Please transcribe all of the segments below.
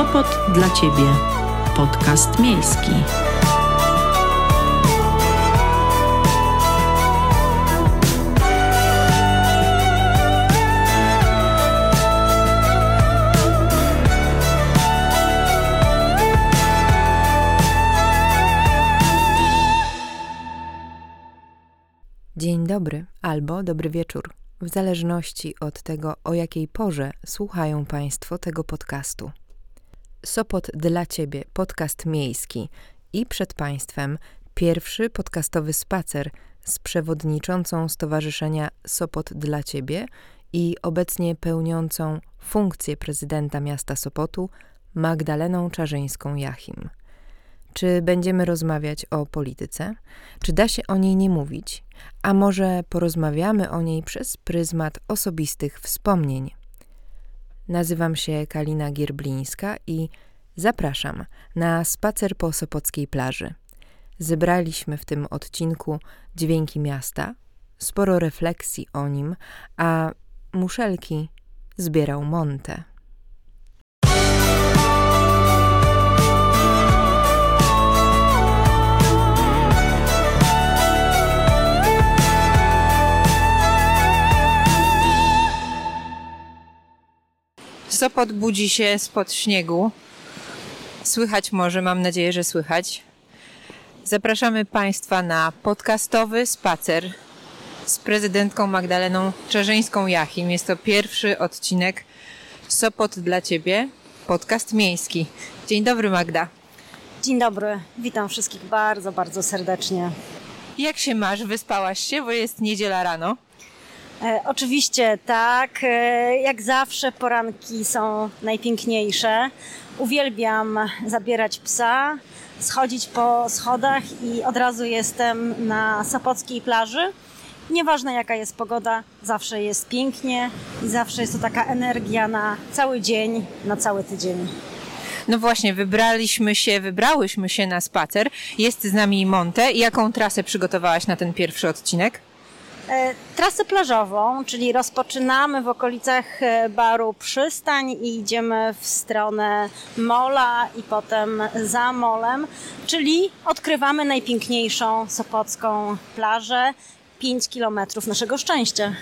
Sopot dla Ciebie. Podcast miejski. Dzień dobry albo dobry wieczór, w zależności od tego, o jakiej porze słuchają Państwo tego podcastu. Sopot dla Ciebie, podcast miejski i przed Państwem pierwszy podcastowy spacer z przewodniczącą Stowarzyszenia Sopot dla Ciebie i obecnie pełniącą funkcję prezydenta miasta Sopotu Magdaleną Czarzyńską-Jachim. Czy będziemy rozmawiać o polityce? Czy da się o niej nie mówić? A może porozmawiamy o niej przez pryzmat osobistych wspomnień? Nazywam się Kalina Gierblińska i zapraszam na spacer po Sopockiej plaży. Zebraliśmy w tym odcinku dźwięki miasta, sporo refleksji o nim, a muszelki zbierał Monte. Sopot budzi się spod śniegu. Słychać może, mam nadzieję, że słychać. Zapraszamy Państwa na podcastowy spacer z prezydentką Magdaleną Czarzyńską-Jachim. Jest to pierwszy odcinek Sopot dla Ciebie, podcast miejski. Dzień dobry Magda. Dzień dobry, witam wszystkich bardzo, bardzo serdecznie. Jak się masz? Wyspałaś się, bo jest niedziela rano. E, oczywiście tak, e, jak zawsze poranki są najpiękniejsze. Uwielbiam zabierać psa, schodzić po schodach i od razu jestem na Sopockiej plaży. Nieważne jaka jest pogoda, zawsze jest pięknie i zawsze jest to taka energia na cały dzień, na cały tydzień. No właśnie, wybraliśmy się, wybrałyśmy się na spacer. Jest z nami Monte. Jaką trasę przygotowałaś na ten pierwszy odcinek? E, trasę plażową, czyli rozpoczynamy w okolicach e, baru Przystań i idziemy w stronę mola i potem za molem, czyli odkrywamy najpiękniejszą sopocką plażę, 5 kilometrów naszego szczęścia.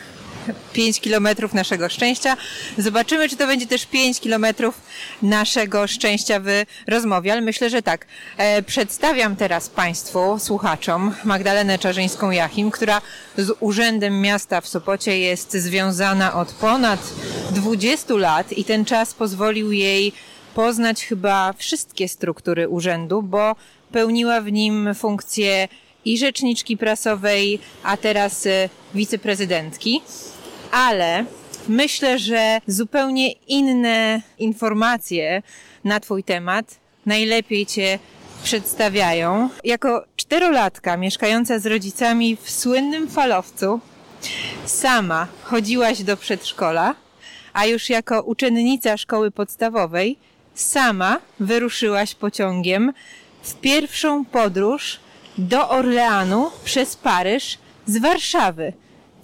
5 kilometrów naszego szczęścia. Zobaczymy, czy to będzie też 5 kilometrów naszego szczęścia w rozmowie, ale myślę, że tak. E, przedstawiam teraz Państwu, słuchaczom, Magdalenę Czarzyńską-Jachim, która z Urzędem Miasta w Sopocie jest związana od ponad 20 lat i ten czas pozwolił jej poznać chyba wszystkie struktury urzędu, bo pełniła w nim funkcję i rzeczniczki prasowej, a teraz e, wiceprezydentki ale myślę, że zupełnie inne informacje na Twój temat najlepiej Cię przedstawiają. Jako czterolatka mieszkająca z rodzicami w słynnym falowcu, sama chodziłaś do przedszkola, a już jako uczennica szkoły podstawowej sama wyruszyłaś pociągiem w pierwszą podróż do Orleanu przez Paryż z Warszawy.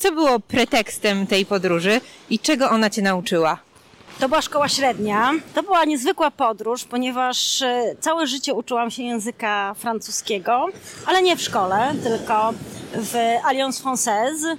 Co było pretekstem tej podróży i czego ona cię nauczyła? To była szkoła średnia. To była niezwykła podróż, ponieważ e, całe życie uczyłam się języka francuskiego, ale nie w szkole, tylko w Alliance Française.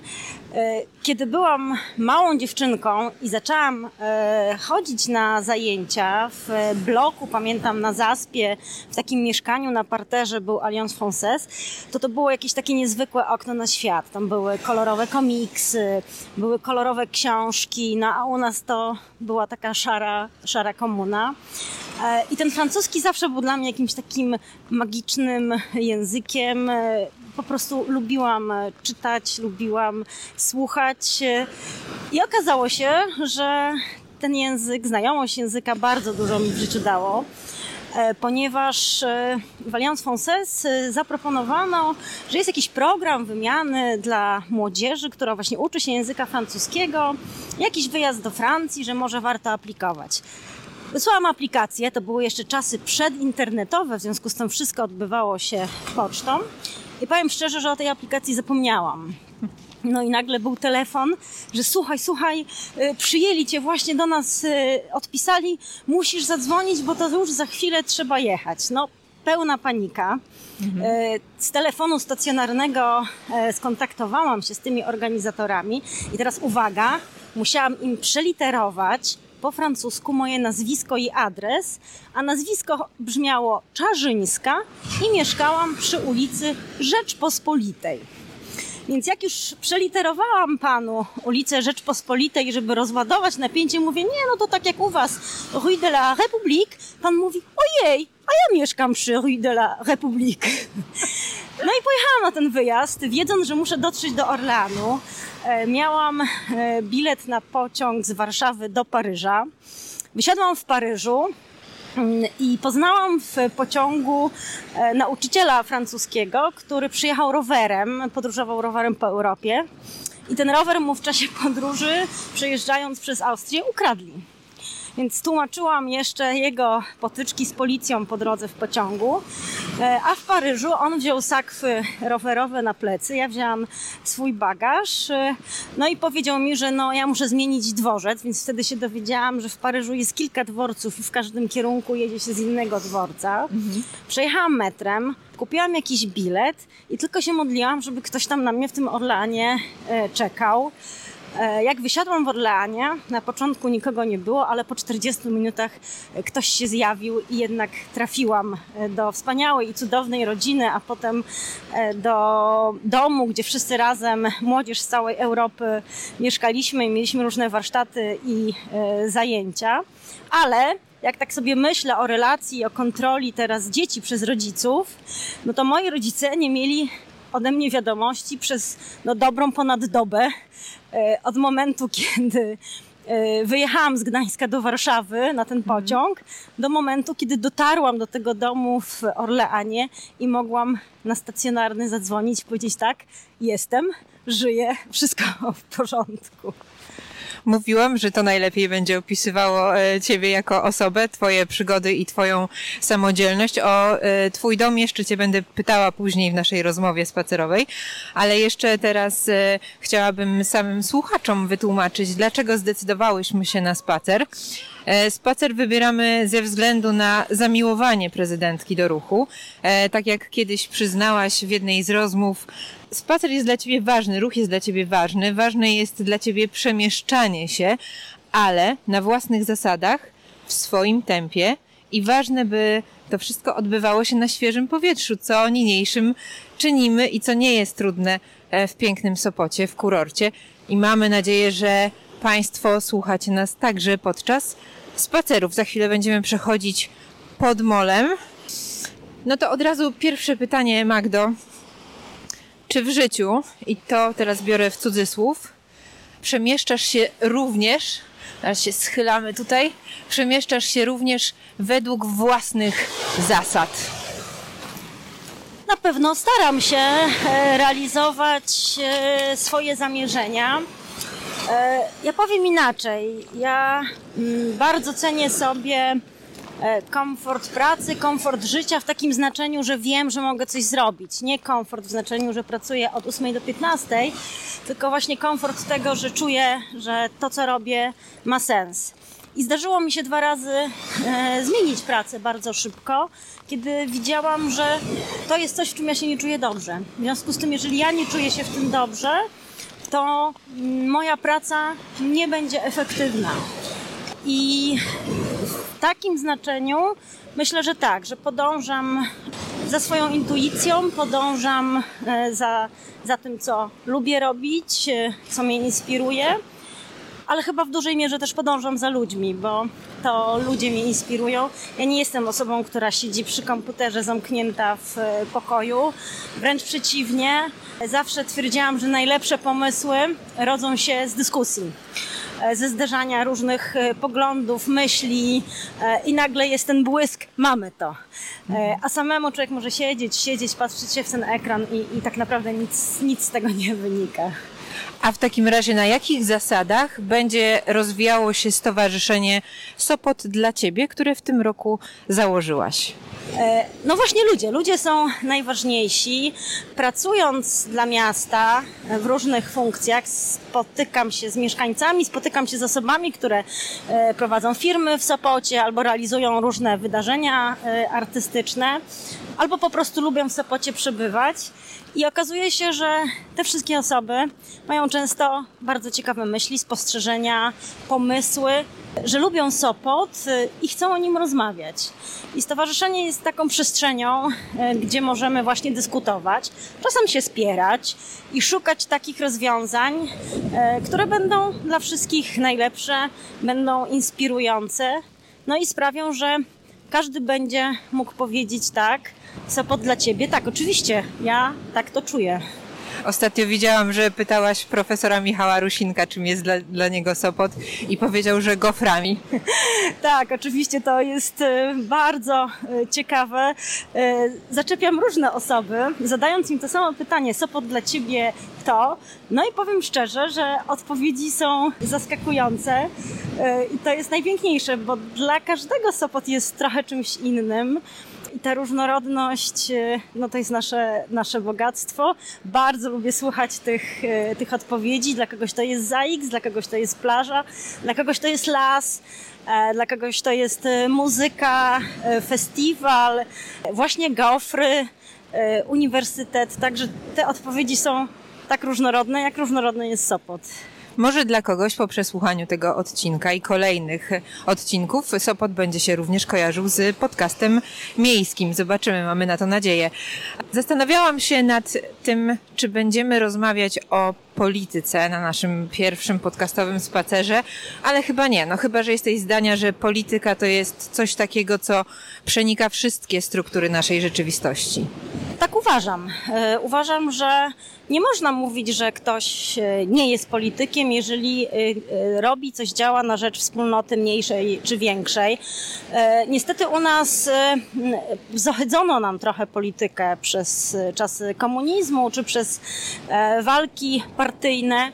E, kiedy byłam małą dziewczynką i zaczęłam e, chodzić na zajęcia w bloku, pamiętam na Zaspie, w takim mieszkaniu na parterze był Alliance Française, to to było jakieś takie niezwykłe okno na świat. Tam były kolorowe komiksy, były kolorowe książki, no a u nas to była taka szara, szara komuna. E, I ten francuski zawsze był dla mnie jakimś takim magicznym językiem po prostu lubiłam e, czytać, lubiłam słuchać. E, I okazało się, że ten język, znajomość języka bardzo dużo mi w życiu dało e, ponieważ w Alliance Française zaproponowano, że jest jakiś program wymiany dla młodzieży, która właśnie uczy się języka francuskiego, jakiś wyjazd do Francji, że może warto aplikować. Wysłałam aplikację, to były jeszcze czasy przedinternetowe, w związku z tym wszystko odbywało się pocztą. I powiem szczerze, że o tej aplikacji zapomniałam. No i nagle był telefon, że słuchaj, słuchaj, y, przyjęli cię właśnie do nas, y, odpisali, musisz zadzwonić, bo to już za chwilę trzeba jechać. No, pełna panika. Y, Z telefonu stacjonarnego skontaktowałam się z tymi organizatorami i teraz uwaga, musiałam im przeliterować po francusku moje nazwisko i adres, a nazwisko brzmiało Czarzyńska i mieszkałam przy ulicy Rzeczpospolitej. Więc jak już przeliterowałam panu ulicę Rzeczpospolitej, żeby rozładować napięcie, mówię, nie, no to tak jak u was, Rue de la République, pan mówi, ojej, a ja mieszkam przy Rue de la République. No i pojechałam na ten wyjazd, wiedząc, że muszę dotrzeć do Orleanu. E, Miałam e, bilet na pociąg z Warszawy do Paryża. Wysiadłam w Paryżu, Mm, I poznałam w pociągu e, nauczyciela francuskiego, który przyjechał rowerem, podróżował rowerem po Europie. I ten rower mu w czasie podróży, przejeżdżając przez Austrię, ukradli. Więc tłumaczyłam jeszcze jego potyczki z policją po drodze w pociągu. E, A w Paryżu on wziął sakwy rowerowe na plecy, ja wzięłam swój bagaż. e, No i powiedział mi, że no, ja muszę zmienić dworzec, więc wtedy się dowiedziałam, że w Paryżu jest kilka dworców i w każdym kierunku jedzie się z innego dworca. Przejechałam metrem, kupiłam jakiś bilet i tylko się modliłam, żeby ktoś tam na mnie w tym Orleanie e, czekał. E, Jak wysiadłam w Orleanie, na początku nikogo nie było, ale po 40 minutach e, ktoś się zjawił i jednak trafiłam e, do wspaniałej i cudownej rodziny, a potem do domu, gdzie wszyscy razem, młodzież z całej Europy mieszkaliśmy i mieliśmy różne warsztaty i zajęcia. Ale jak tak sobie myślę o relacji, o kontroli teraz dzieci przez rodziców, no to moi rodzice nie mieli ode mnie wiadomości przez no, dobrą ponad dobę. E, Od momentu, kiedy e, wyjechałam z Gdańska do Warszawy na ten pociąg, do momentu, kiedy dotarłam do tego domu w Orleanie i mogłam na stacjonarny zadzwonić i powiedzieć tak, jestem, żyję, wszystko w porządku. Mówiłam, że to najlepiej będzie opisywało e, ciebie jako osobę, twoje przygody i twoją samodzielność. O e, twój dom jeszcze cię będę pytała później w naszej rozmowie spacerowej, ale jeszcze teraz e, chciałabym samym słuchaczom wytłumaczyć, dlaczego zdecydowałyśmy się na spacer. E, Spacer wybieramy ze względu na zamiłowanie prezydentki do ruchu. E, Tak jak kiedyś przyznałaś w jednej z rozmów, spacer jest dla ciebie ważny, ruch jest dla ciebie ważny, ważne jest dla ciebie przemieszczanie się, ale na własnych zasadach, w swoim tempie i ważne, by to wszystko odbywało się na świeżym powietrzu, co niniejszym czynimy i co nie jest trudne e, w pięknym Sopocie, w kurorcie. I mamy nadzieję, że Państwo słuchacie nas także podczas spacerów. Za chwilę będziemy przechodzić pod molem. No to od razu pierwsze pytanie, Magdo. Czy w życiu, i to teraz biorę w cudzysłów, przemieszczasz się również, teraz się schylamy tutaj, przemieszczasz się również według własnych zasad? Na pewno staram się e, realizować e, swoje zamierzenia. E, Ja powiem inaczej. Ja mm, bardzo cenię sobie e, komfort pracy, komfort życia w takim znaczeniu, że wiem, że mogę coś zrobić. Nie komfort w znaczeniu, że pracuję od 8 do 15, tylko właśnie komfort tego, że czuję, że to, co robię, ma sens. I zdarzyło mi się dwa razy e, zmienić pracę bardzo szybko, kiedy widziałam, że to jest coś, w czym ja się nie czuję dobrze. W związku z tym, jeżeli ja nie czuję się w tym dobrze, to moja praca nie będzie efektywna. I w takim znaczeniu myślę, że tak, że podążam za swoją intuicją, podążam e, za, za tym, co lubię robić, e, co mnie inspiruje ale chyba w dużej mierze też podążam za ludźmi, bo to ludzie mnie inspirują. Ja nie jestem osobą, która siedzi przy komputerze zamknięta w e, pokoju. Wręcz przeciwnie, zawsze twierdziłam, że najlepsze pomysły rodzą się z dyskusji. e, Ze zderzania różnych e, poglądów, myśli i nagle jest ten błysk, mamy to. A samemu człowiek może siedzieć, siedzieć, patrzeć się w ten ekran i, i tak naprawdę nic, nic z tego nie wynika. A w takim razie na jakich zasadach będzie rozwijało się Stowarzyszenie Sopot dla Ciebie, które w tym roku założyłaś? E, no właśnie ludzie. Ludzie są najważniejsi. Pracując dla miasta w różnych funkcjach spotykam się z mieszkańcami, spotykam się z osobami, które e, prowadzą firmy w Sopocie albo realizują różne wydarzenia e, artystyczne, albo po prostu lubią w Sopocie przebywać. I okazuje się, że te wszystkie osoby mają często bardzo ciekawe myśli, spostrzeżenia, pomysły, że lubią Sopot y, i chcą o nim rozmawiać. I stowarzyszenie jest taką przestrzenią, y, gdzie możemy właśnie dyskutować, czasem się spierać i szukać takich rozwiązań, y, które będą dla wszystkich najlepsze, będą inspirujące, no i sprawią, że każdy będzie mógł powiedzieć tak, Sopot dla ciebie? Tak, oczywiście, ja tak to czuję. Ostatnio widziałam, że pytałaś profesora Michała Rusinka, czym jest dla, dla niego Sopot i powiedział, że goframi. Tak, oczywiście to jest e, bardzo e, ciekawe. E, zaczepiam różne osoby, zadając im to samo pytanie, Sopot dla ciebie to? No i powiem szczerze, że odpowiedzi są zaskakujące i to jest najpiękniejsze, bo dla każdego Sopot jest trochę czymś innym i ta różnorodność, e, no to jest nasze, nasze bogactwo. Bardzo lubię słuchać tych, e, tych odpowiedzi. Dla kogoś to jest ZAX, dla kogoś to jest plaża, dla kogoś to jest las, e, dla kogoś to jest muzyka, festiwal, właśnie gofry, uniwersytet. Także te odpowiedzi są tak różnorodne, jak różnorodny jest Sopot. Może dla kogoś po przesłuchaniu tego odcinka i kolejnych odcinków Sopot będzie się również kojarzył z podcastem miejskim. Zobaczymy, mamy na to nadzieję. Zastanawiałam się nad tym, czy będziemy rozmawiać o polityce na naszym pierwszym podcastowym spacerze, ale chyba nie. No chyba, że jesteś zdania, że polityka to jest coś takiego, co przenika wszystkie struktury naszej rzeczywistości. Tak uważam. E, uważam, że nie można mówić, że ktoś e, nie jest politykiem, jeżeli e, robi coś, działa na rzecz wspólnoty mniejszej czy większej. Niestety u nas zahydzono nam trochę politykę przez czasy komunizmu czy przez walki partyjne.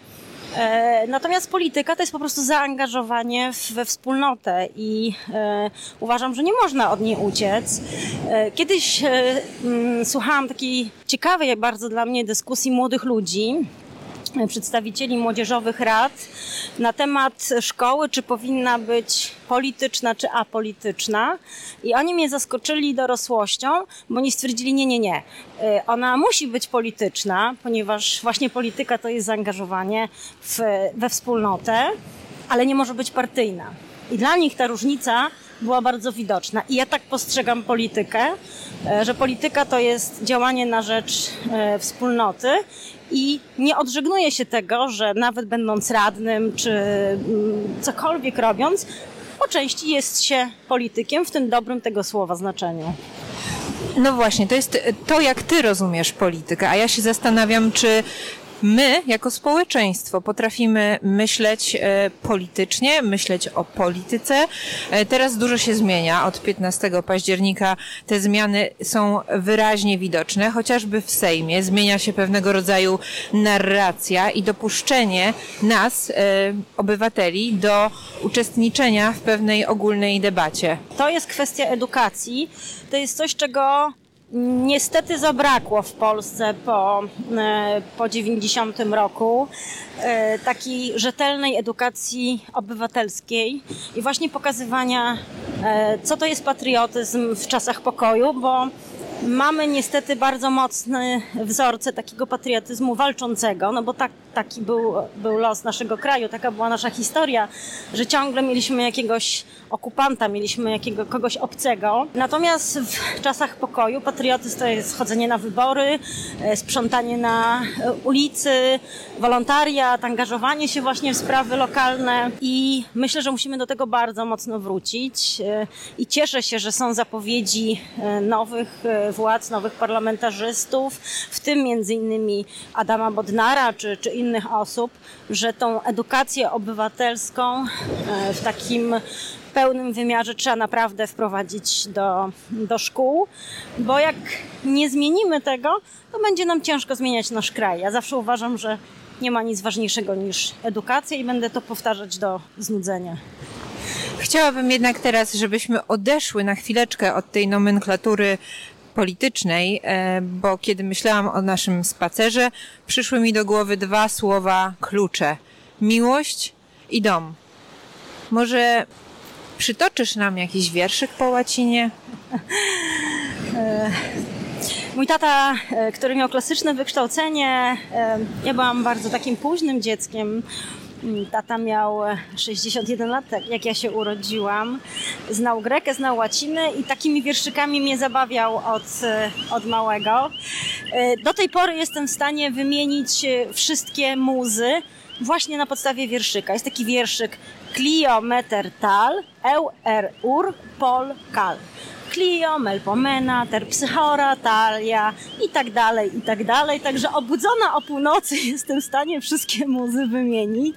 E, natomiast polityka to jest po prostu zaangażowanie we wspólnotę i e, uważam, że nie można od niej uciec. E, kiedyś słuchałam takiej ciekawej bardzo dla mnie dyskusji młodych ludzi, przedstawicieli młodzieżowych rad na temat szkoły, czy powinna być polityczna, czy apolityczna. I oni mnie zaskoczyli dorosłością, bo oni stwierdzili, nie, nie, nie. Y, ona musi być polityczna, ponieważ właśnie polityka to jest zaangażowanie w, we wspólnotę, ale nie może być partyjna. I dla nich ta różnica była bardzo widoczna. I ja tak postrzegam politykę, y, że polityka to jest działanie na rzecz y, wspólnoty i nie odżegnuje się tego, że nawet będąc radnym czy mm, cokolwiek robiąc, po części jest się politykiem w tym dobrym tego słowa znaczeniu. No właśnie, to jest to, jak ty rozumiesz politykę, a ja się zastanawiam, czy my, jako społeczeństwo, potrafimy myśleć e, politycznie, myśleć o polityce. E, teraz dużo się zmienia. Od 15 października te zmiany są wyraźnie widoczne, chociażby w Sejmie zmienia się pewnego rodzaju narracja i dopuszczenie nas, e, obywateli, do uczestniczenia w pewnej ogólnej debacie. To jest kwestia edukacji. To jest coś, czego niestety zabrakło w Polsce po, e, po 90 roku e, takiej rzetelnej edukacji obywatelskiej i właśnie pokazywania, e, co to jest patriotyzm w czasach pokoju, bo mamy niestety bardzo mocne wzorce takiego patriotyzmu walczącego, no bo tak, taki był, był los naszego kraju, taka była nasza historia, że ciągle mieliśmy jakiegoś okupanta, mieliśmy jakiego, kogoś obcego. Natomiast w czasach pokoju patriotyzm to jest chodzenie na wybory, e, sprzątanie na e, ulicy, wolontariat, angażowanie się właśnie w sprawy lokalne i myślę, że musimy do tego bardzo mocno wrócić e, i cieszę się, że są zapowiedzi nowych władz, nowych parlamentarzystów, w tym między innymi Adama Bodnara czy, czy innych osób, że tą edukację obywatelską w takim pełnym wymiarze trzeba naprawdę wprowadzić do, do szkół, bo jak nie zmienimy tego, to będzie nam ciężko zmieniać nasz kraj. Ja zawsze uważam, że nie ma nic ważniejszego niż edukacja i będę to powtarzać do znudzenia. Chciałabym jednak teraz, żebyśmy odeszły na chwileczkę od tej nomenklatury politycznej, e, bo kiedy myślałam o naszym spacerze, przyszły mi do głowy dwa słowa klucze. Miłość i dom. Może przytoczysz nam jakiś wierszyk po łacinie? Mój tata, e, który miał klasyczne wykształcenie, e, ja byłam bardzo takim późnym dzieckiem. Mm, tata miał 61 lat, tak jak ja się urodziłam. Znał grekę, znał łacinę i takimi wierszykami mnie zabawiał od, e, od małego. Do tej pory jestem w stanie wymienić wszystkie muzy właśnie na podstawie wierszyka. Jest taki wierszyk Clio meter tal, eu ur pol kal. Clio, Melpomena, Terpsychora, Talia i tak dalej, i tak dalej. Także obudzona o północy jestem w stanie wszystkie muzy wymienić.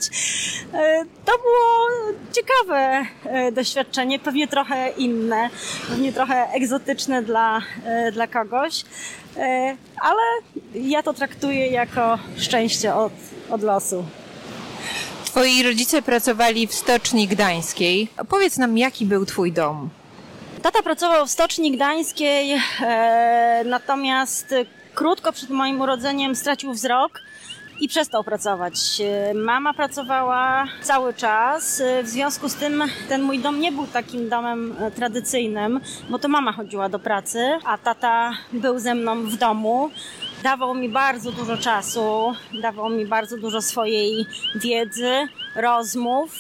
E, to było ciekawe e, doświadczenie, pewnie trochę inne, pewnie trochę egzotyczne dla, e, dla kogoś, ale ja to traktuję jako szczęście od, od losu. Twoi rodzice pracowali w Stoczni Gdańskiej. Powiedz nam, jaki był twój dom? Tata pracował w Stoczni Gdańskiej, e, natomiast krótko przed moim urodzeniem stracił wzrok i przestał pracować. E, mama pracowała cały czas, e, w związku z tym ten mój dom nie był takim domem tradycyjnym, bo to mama chodziła do pracy, a tata był ze mną w domu. Dawał mi bardzo dużo czasu, dawał mi bardzo dużo swojej wiedzy, rozmów.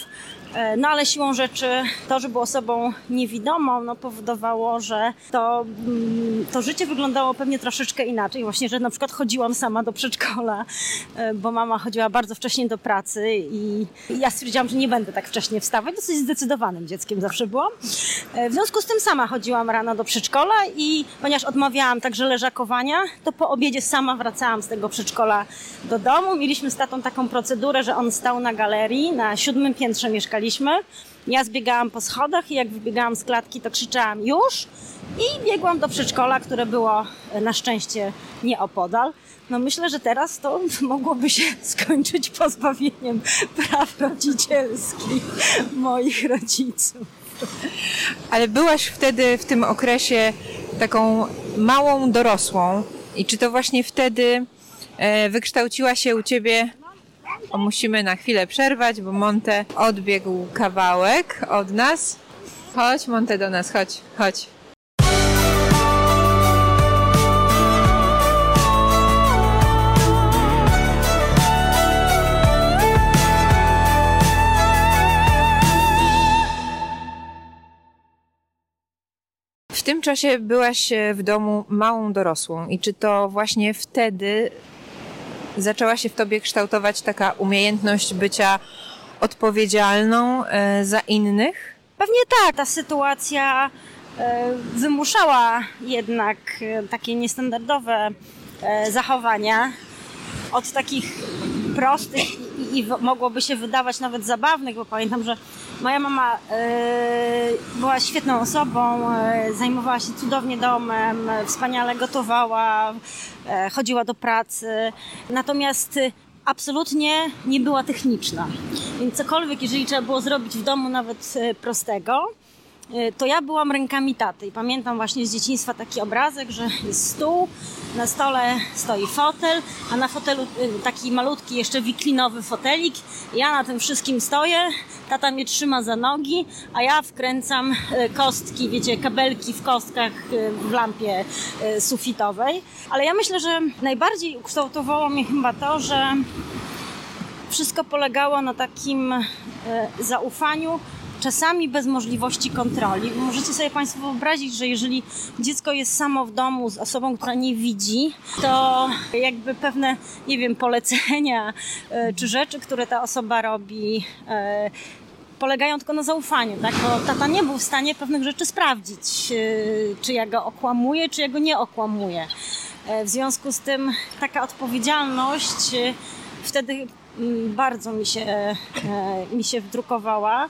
E, no ale siłą rzeczy to, że był osobą niewidomą, no powodowało, że to, mm, to życie wyglądało pewnie troszeczkę inaczej. Właśnie, że na przykład chodziłam sama do przedszkola, e, bo mama chodziła bardzo wcześnie do pracy i ja stwierdziłam, że nie będę tak wcześnie wstawać. Dosyć zdecydowanym dzieckiem zawsze byłam. E, w związku z tym sama chodziłam rano do przedszkola i ponieważ odmawiałam także leżakowania, to po obiedzie sama wracałam z tego przedszkola do domu. Mieliśmy z tatą taką procedurę, że on stał na galerii, na siódmym piętrze mieszkaliśmy ja zbiegałam po schodach i jak wybiegałam z klatki, to krzyczałam już i biegłam do przedszkola, które było e, na szczęście nieopodal. No myślę, że teraz to mogłoby się skończyć pozbawieniem praw rodzicielskich moich rodziców. Ale byłaś wtedy w tym okresie taką małą dorosłą i czy to właśnie wtedy e, wykształciła się u ciebie musimy na chwilę przerwać, bo Monte odbiegł kawałek od nas. Chodź, Monte, do nas, chodź, chodź. W tym czasie byłaś w domu małą dorosłą i czy to właśnie wtedy zaczęła się w tobie kształtować taka umiejętność bycia odpowiedzialną e, za innych? Pewnie tak. Ta sytuacja e, wymuszała jednak e, takie niestandardowe zachowania od takich prostych i, i, mogłoby się wydawać nawet zabawnych, bo pamiętam, że moja mama była świetną osobą, zajmowała się cudownie domem, wspaniale gotowała, E, chodziła do pracy. Natomiast absolutnie nie była techniczna. Więc cokolwiek, jeżeli trzeba było zrobić w domu nawet prostego, to ja byłam rękami taty. I pamiętam właśnie z dzieciństwa taki obrazek, że jest stół, na stole stoi fotel, a na fotelu taki malutki jeszcze wiklinowy fotelik. Ja na tym wszystkim stoję, tata mnie trzyma za nogi, a ja wkręcam e, kostki, wiecie, kabelki w kostkach e, w lampie e, sufitowej. Ale ja myślę, że najbardziej ukształtowało mnie chyba to, że wszystko polegało na takim zaufaniu, czasami bez możliwości kontroli. Możecie sobie Państwo wyobrazić, że jeżeli dziecko jest samo w domu z osobą, która nie widzi, to jakby pewne, nie wiem, polecenia e, czy rzeczy, które ta osoba robi, e, polegają tylko na zaufaniu, tak? Bo tata nie był w stanie pewnych rzeczy sprawdzić, e, czy ja go okłamuję, czy ja go nie okłamuję. W związku z tym taka odpowiedzialność wtedy mm, bardzo mi się, mi się wdrukowała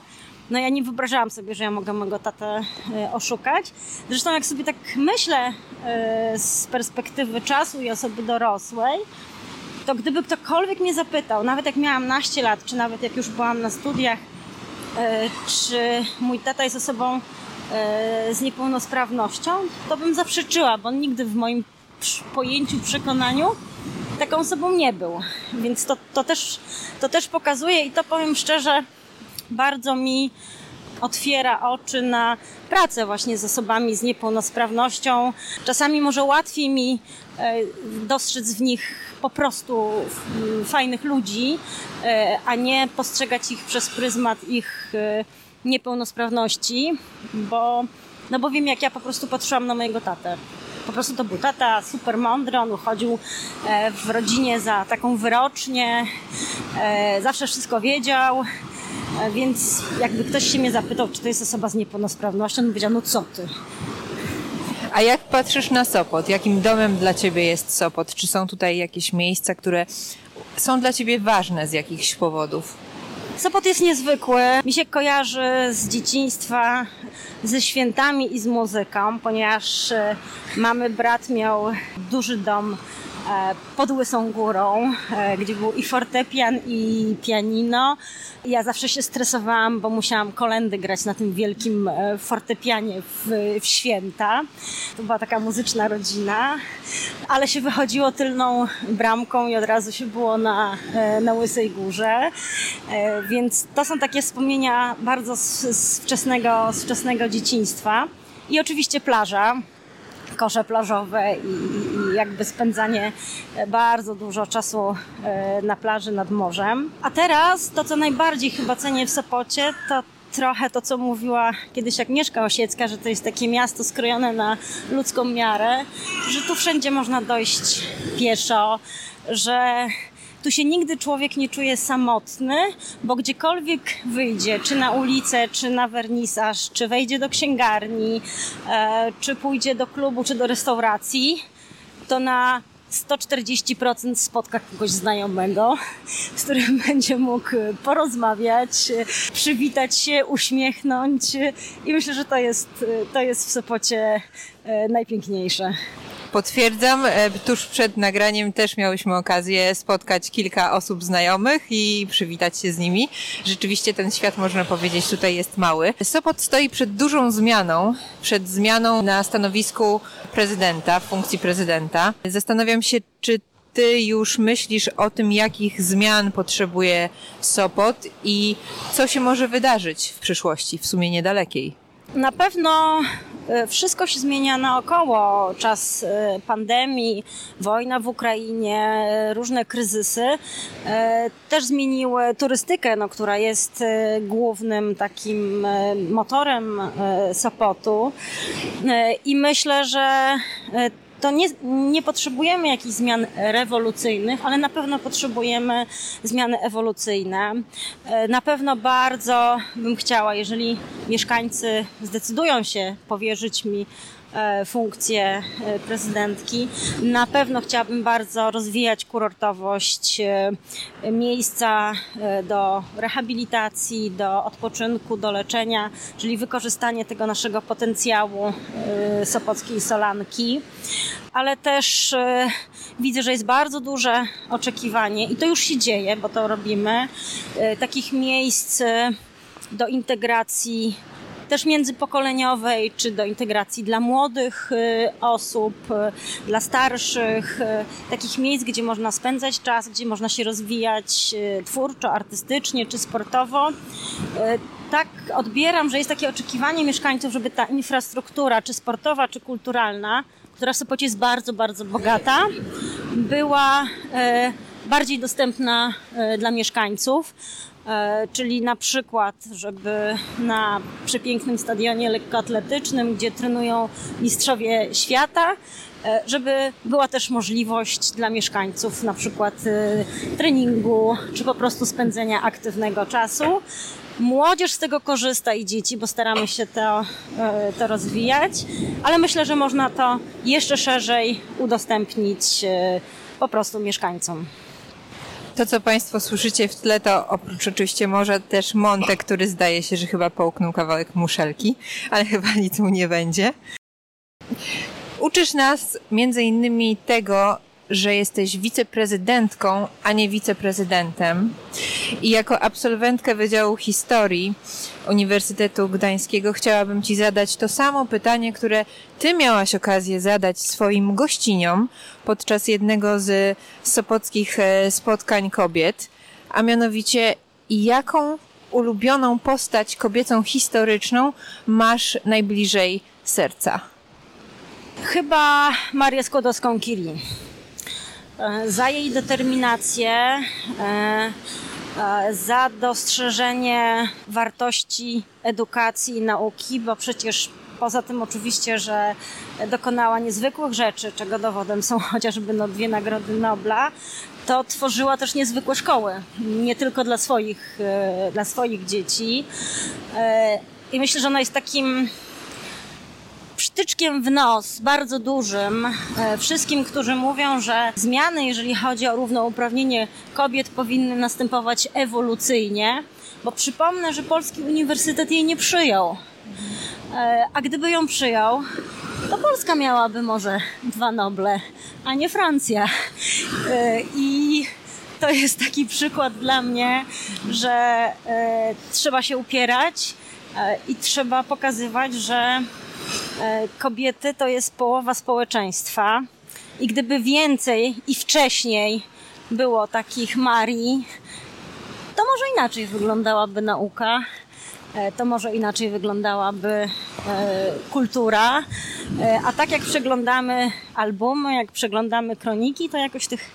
no ja nie wyobrażałam sobie, że ja mogę mojego tatę e, oszukać. Zresztą jak sobie tak myślę e, z perspektywy czasu i osoby dorosłej, to gdyby ktokolwiek mnie zapytał, nawet jak miałam naście lat, czy nawet jak już byłam na studiach, e, czy mój tata jest osobą z niepełnosprawnością, to bym zaprzeczyła, bo on nigdy w moim pojęciu, przekonaniu taką osobą nie był. Więc to, to, też, to też pokazuje i to powiem szczerze, bardzo mi otwiera oczy na pracę właśnie z osobami z niepełnosprawnością. Czasami może łatwiej mi e, dostrzec w nich po prostu fajnych ludzi, e, a nie postrzegać ich przez pryzmat ich e, niepełnosprawności, bo, no bo wiem, jak ja po prostu patrzyłam na mojego tatę. Po prostu to był tata super mądry, on uchodził w rodzinie za taką wyrocznie, zawsze wszystko wiedział, więc jakby ktoś się mnie zapytał, czy to jest osoba z niepełnosprawnością, on powiedział, no co ty? A jak patrzysz na Sopot? Jakim domem dla Ciebie jest Sopot? Czy są tutaj jakieś miejsca, które są dla Ciebie ważne z jakichś powodów? Sopot jest niezwykły. Mi się kojarzy z dzieciństwa, ze świętami i z muzyką, ponieważ e, mamy brat miał duży dom E, pod Łysą Górą, e, gdzie był i fortepian, i pianino. Ja zawsze się stresowałam, bo musiałam kolendy grać na tym wielkim e, fortepianie w, w święta. To była taka muzyczna rodzina, ale się wychodziło tylną bramką i od razu się było na, na Łysej Górze. Więc to są takie wspomnienia bardzo z, z, wczesnego, z wczesnego dzieciństwa. I oczywiście plaża, kosze plażowe i, i, jakby spędzanie bardzo dużo czasu e, na plaży nad morzem. A teraz to, co najbardziej chyba cenię w Sopocie, to trochę to, co mówiła kiedyś Agnieszka Osiecka, że to jest takie miasto skrojone na ludzką miarę, że tu wszędzie można dojść pieszo, że tu się nigdy człowiek nie czuje samotny, bo gdziekolwiek wyjdzie, czy na ulicę, czy na wernisaż, czy wejdzie do księgarni, e, czy pójdzie do klubu, czy do restauracji, to na 140% spotka kogoś znajomego, z którym będzie mógł porozmawiać, przywitać się, uśmiechnąć i myślę, że to jest, to jest w Sopocie e, najpiękniejsze. Potwierdzam, e, tuż przed nagraniem też miałyśmy okazję spotkać kilka osób znajomych i przywitać się z nimi. Rzeczywiście ten świat, można powiedzieć, tutaj jest mały. Sopot stoi przed dużą zmianą, przed zmianą na stanowisku prezydenta, funkcji prezydenta. Zastanawiam się, czy ty już myślisz o tym, jakich zmian potrzebuje Sopot i co się może wydarzyć w przyszłości, w sumie niedalekiej? Na pewno wszystko się zmienia naokoło. Czas e, pandemii, wojna w Ukrainie, e, różne kryzysy też zmieniły turystykę, no, która jest głównym takim motorem Sopotu. I myślę, że to nie, nie potrzebujemy jakichś zmian rewolucyjnych, ale na pewno potrzebujemy zmiany ewolucyjne. E, na pewno bardzo bym chciała, jeżeli mieszkańcy zdecydują się powierzyć mi funkcję e, prezydentki. Na pewno chciałabym bardzo rozwijać kurortowość, e, miejsca do rehabilitacji, do odpoczynku, do leczenia, czyli wykorzystanie tego naszego potencjału Sopockiej Solanki. Ale też widzę, że jest bardzo duże oczekiwanie i to już się dzieje, bo to robimy, takich miejsc do integracji też międzypokoleniowej, czy do integracji dla młodych y, osób, y, dla starszych, y, takich miejsc, gdzie można spędzać czas, gdzie można się rozwijać twórczo, artystycznie czy sportowo. Tak odbieram, że jest takie oczekiwanie mieszkańców, żeby ta infrastruktura, czy sportowa, czy kulturalna, która w Sopocie jest bardzo, bardzo bogata, była bardziej dostępna dla mieszkańców. E, czyli na przykład, żeby na przepięknym stadionie lekkoatletycznym, gdzie trenują mistrzowie świata, e, żeby była też możliwość dla mieszkańców na przykład e, treningu, czy po prostu spędzenia aktywnego czasu. Młodzież z tego korzysta i dzieci, bo staramy się to, to rozwijać, ale myślę, że można to jeszcze szerzej udostępnić po prostu mieszkańcom. To, co Państwo słyszycie w tle, to oprócz oczywiście może też Monte, który zdaje się, że chyba połknął kawałek muszelki, ale chyba nic mu nie będzie. Uczysz nas między innymi tego, że jesteś wiceprezydentką, a nie wiceprezydentem. I jako absolwentkę Wydziału Historii Uniwersytetu Gdańskiego chciałabym Ci zadać to samo pytanie, które Ty miałaś okazję zadać swoim gościniom podczas jednego z sopockich e, spotkań kobiet, a mianowicie jaką ulubioną postać kobiecą historyczną masz najbliżej serca? Chyba Marię Skłodowską-Curie. E, za jej determinację, e, za dostrzeżenie wartości edukacji i nauki, bo przecież poza tym oczywiście, że dokonała niezwykłych rzeczy, czego dowodem są chociażby no, dwie nagrody Nobla, to tworzyła też niezwykłe szkoły, nie tylko dla swoich, dla swoich dzieci. I myślę, że ona jest takim przytyczkiem w nos, bardzo dużym, e, wszystkim, którzy mówią, że zmiany, jeżeli chodzi o równouprawnienie kobiet, powinny następować ewolucyjnie, bo przypomnę, że Polski Uniwersytet jej nie przyjął. E, a gdyby ją przyjął, to Polska miałaby może dwa Noble, a nie Francja. E, I to jest taki przykład dla mnie, że trzeba się upierać i trzeba pokazywać, że kobiety to jest połowa społeczeństwa. I gdyby więcej i wcześniej było takich Marii, to może inaczej wyglądałaby nauka, e, to może inaczej wyglądałaby e, kultura. A tak jak przeglądamy albumy, jak przeglądamy kroniki, to jakoś tych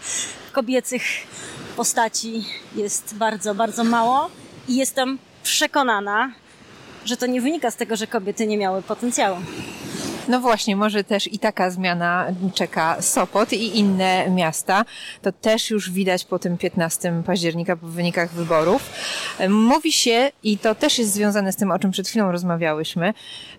kobiecych postaci jest bardzo, bardzo mało. I jestem przekonana, że to nie wynika z tego, że kobiety nie miały potencjału. No właśnie, może też i taka zmiana czeka Sopot i inne miasta. To też już widać po tym 15 października, po wynikach wyborów. Mówi się, i to też jest związane z tym, o czym przed chwilą rozmawiałyśmy,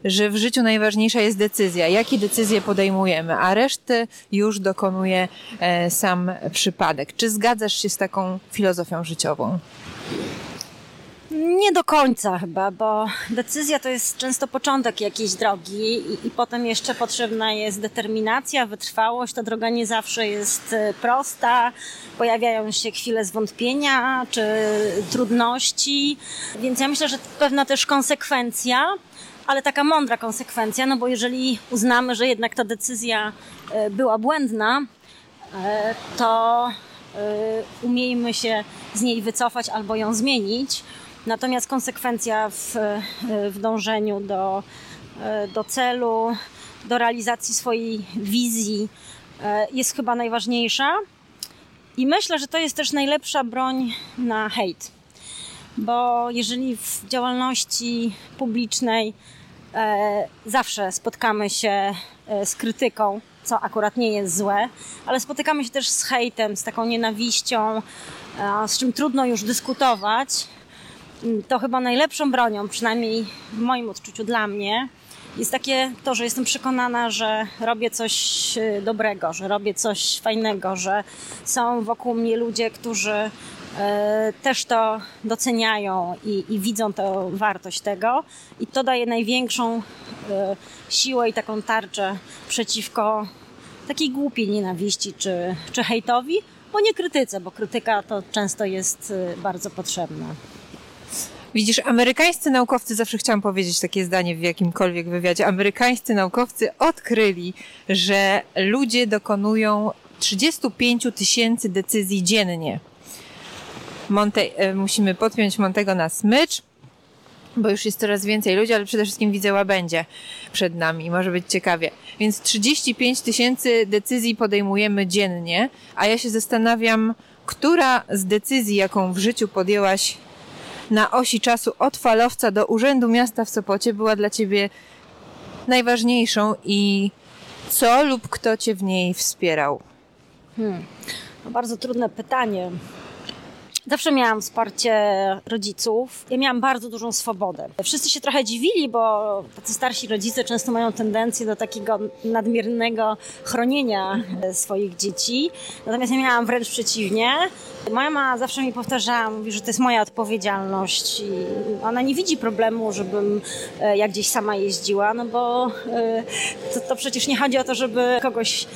że w życiu najważniejsza jest decyzja, jakie decyzje podejmujemy, a resztę już dokonuje e, sam przypadek. Czy zgadzasz się z taką filozofią życiową? Nie do końca chyba, bo decyzja to jest często początek jakiejś drogi i, i, potem jeszcze potrzebna jest determinacja, wytrwałość. Ta droga nie zawsze jest e, prosta, pojawiają się chwile zwątpienia czy trudności, więc ja myślę, że pewna też konsekwencja, ale taka mądra konsekwencja, no bo jeżeli uznamy, że jednak ta decyzja e, była błędna, e, to umiejmy się z niej wycofać albo ją zmienić. Natomiast konsekwencja w, w dążeniu do, do celu, do realizacji swojej wizji e, jest chyba najważniejsza. I myślę, że to jest też najlepsza broń na hejt. Bo jeżeli w działalności publicznej e, zawsze spotkamy się e, z krytyką, co akurat nie jest złe, ale spotykamy się też z hejtem, z taką nienawiścią, z czym trudno już dyskutować, to chyba najlepszą bronią, przynajmniej w moim odczuciu dla mnie, jest takie to, że jestem przekonana, że robię coś y, dobrego, że robię coś fajnego, że są wokół mnie ludzie, którzy y, też to doceniają i, i widzą tę wartość tego. I to daje największą y, siłę i taką tarczę przeciwko takiej głupiej nienawiści czy, czy hejtowi, bo nie krytyce, bo krytyka to często jest bardzo potrzebna. Widzisz, amerykańscy naukowcy, zawsze chciałam powiedzieć takie zdanie w jakimkolwiek wywiadzie, amerykańscy naukowcy odkryli, że ludzie dokonują 35 tysięcy decyzji dziennie. Monte, e, musimy podpiąć Montego na smycz, bo już jest coraz więcej ludzi, ale przede wszystkim widzę łabędzie przed nami. Może być ciekawie. Więc 35 tysięcy decyzji podejmujemy dziennie, a ja się zastanawiam, która z decyzji, jaką w życiu podjęłaś na osi czasu od falowca do Urzędu Miasta w Sopocie była dla Ciebie najważniejszą i co lub kto Cię w niej wspierał? Hmm. No bardzo trudne pytanie. Zawsze miałam wsparcie rodziców. Ja miałam bardzo dużą swobodę. Wszyscy się trochę dziwili, bo tacy starsi rodzice często mają tendencję do takiego nadmiernego chronienia swoich dzieci. Natomiast ja miałam wręcz przeciwnie. Mama zawsze mi powtarzała, mówi, że to jest moja odpowiedzialność i ona nie widzi problemu, żebym e, jak gdzieś sama jeździła, no bo e, to, to przecież nie chodzi o to, żeby kogoś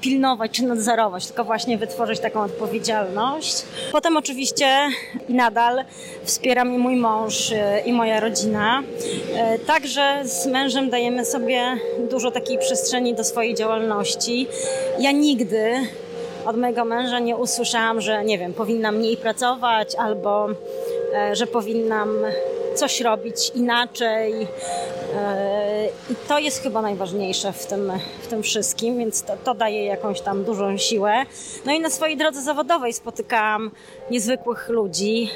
pilnować czy nadzorować, tylko właśnie wytworzyć taką odpowiedzialność. Potem oczywiście oczywiście i nadal wspiera mnie mój mąż e, i moja rodzina. E, także z mężem dajemy sobie dużo takiej przestrzeni do swojej działalności. Ja nigdy od mojego męża nie usłyszałam, że nie wiem, powinnam mniej pracować albo e, że powinnam coś robić inaczej. I to jest chyba najważniejsze w tym, w tym wszystkim, więc to, to daje jakąś tam dużą siłę. No i na swojej drodze zawodowej spotykałam niezwykłych ludzi,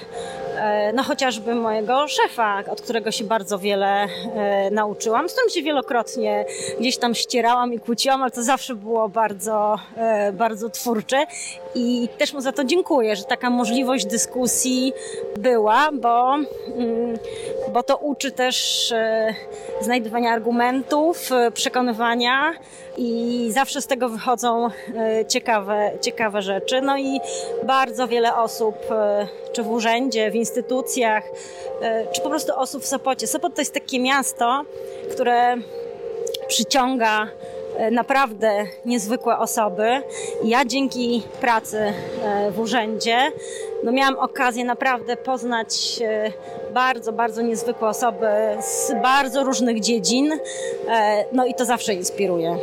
e, no chociażby mojego szefa, od którego się bardzo wiele e, nauczyłam, z którym się wielokrotnie gdzieś tam ścierałam i kłóciłam, ale to zawsze było bardzo, e, bardzo twórcze i też mu za to dziękuję, że taka możliwość dyskusji była, bo, mm, bo to uczy też znajdywania argumentów, przekonywania i zawsze z tego wychodzą ciekawe, ciekawe rzeczy. No i bardzo wiele osób, czy w urzędzie, w instytucjach, czy po prostu osób w Sopocie. Sopot to jest takie miasto, które przyciąga E, naprawdę niezwykłe osoby. Ja dzięki pracy e, w urzędzie no miałam okazję naprawdę poznać e, bardzo, bardzo niezwykłe osoby z bardzo różnych dziedzin. No i to zawsze inspiruje.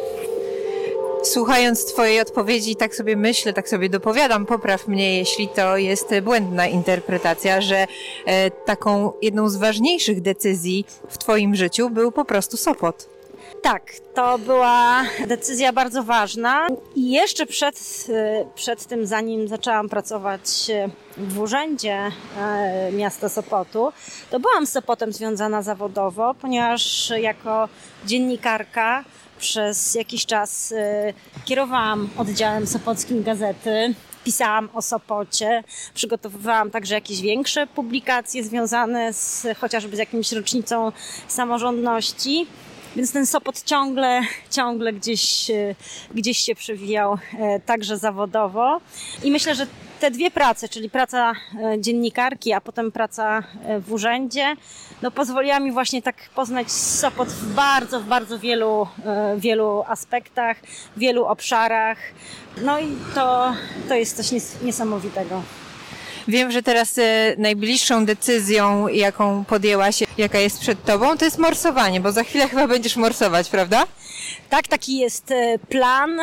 Słuchając Twojej odpowiedzi, tak sobie myślę, tak sobie dopowiadam, popraw mnie, jeśli to jest błędna interpretacja, że taką jedną z ważniejszych decyzji w Twoim życiu był po prostu Sopot. Tak, to była decyzja bardzo ważna i jeszcze przed, przed tym, zanim zaczęłam pracować w urzędzie e, miasta Sopotu, to byłam z Sopotem związana zawodowo, ponieważ jako dziennikarka przez jakiś czas e, kierowałam oddziałem Sopockim Gazety, pisałam o Sopocie, przygotowywałam także jakieś większe publikacje związane z chociażby z jakimś rocznicą samorządności. Więc ten Sopot ciągle, ciągle gdzieś, e, gdzieś się przewijał e, także zawodowo. I myślę, że te dwie prace, czyli praca e, dziennikarki, a potem praca w urzędzie, no pozwoliła mi właśnie tak poznać Sopot w bardzo, w bardzo wielu, wielu aspektach, wielu obszarach. No i to, to jest coś niesamowitego. Wiem, że teraz e, najbliższą decyzją, jaką podjęłaś, jaka jest przed tobą, to jest morsowanie, bo za chwilę chyba będziesz morsować, prawda? Tak, taki jest e, plan.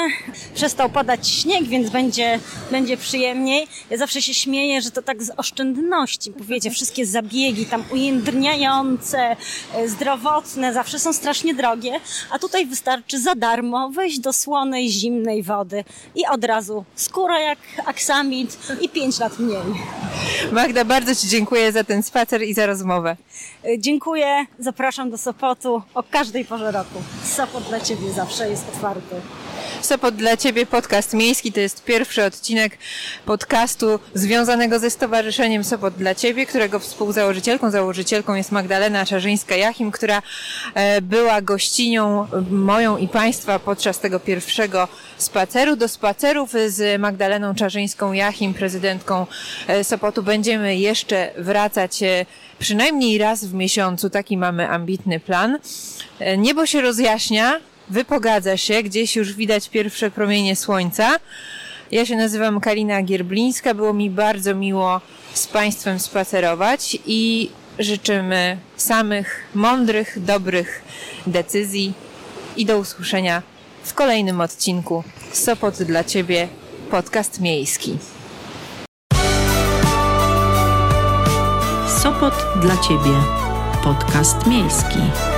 Przestał padać śnieg, więc będzie, będzie przyjemniej. Ja zawsze się śmieję, że to tak z oszczędności, bo wiecie, wszystkie zabiegi tam ujędrniające, e, zdrowotne, zawsze są strasznie drogie, a tutaj wystarczy za darmo wejść do słonej, zimnej wody i od razu skóra jak aksamit i pięć lat mniej. Magda, bardzo Ci dziękuję za ten spacer i za rozmowę. E, dziękuję, zapraszam do Sopotu o każdej porze roku. Sopot dla Ciebie zawsze jest otwarty. Sopot dla Ciebie podcast miejski to jest pierwszy odcinek podcastu związanego ze Stowarzyszeniem Sopot dla Ciebie, którego współzałożycielką, założycielką jest Magdalena Czarzyńska-Jachim, która e, była gościnią moją i Państwa podczas tego pierwszego spaceru. Do spacerów z Magdaleną Czarzyńską-Jachim, prezydentką e, Sopotu będziemy jeszcze wracać e, przynajmniej raz w miesiącu. Taki mamy ambitny plan. Niebo się rozjaśnia, wypogadza się, gdzieś już widać pierwsze promienie słońca. Ja się nazywam Kalina Gierblińska, było mi bardzo miło z Państwem spacerować i życzymy samych mądrych, dobrych decyzji i do usłyszenia w kolejnym odcinku Sopot dla Ciebie, podcast miejski. Sopot dla Ciebie, podcast miejski.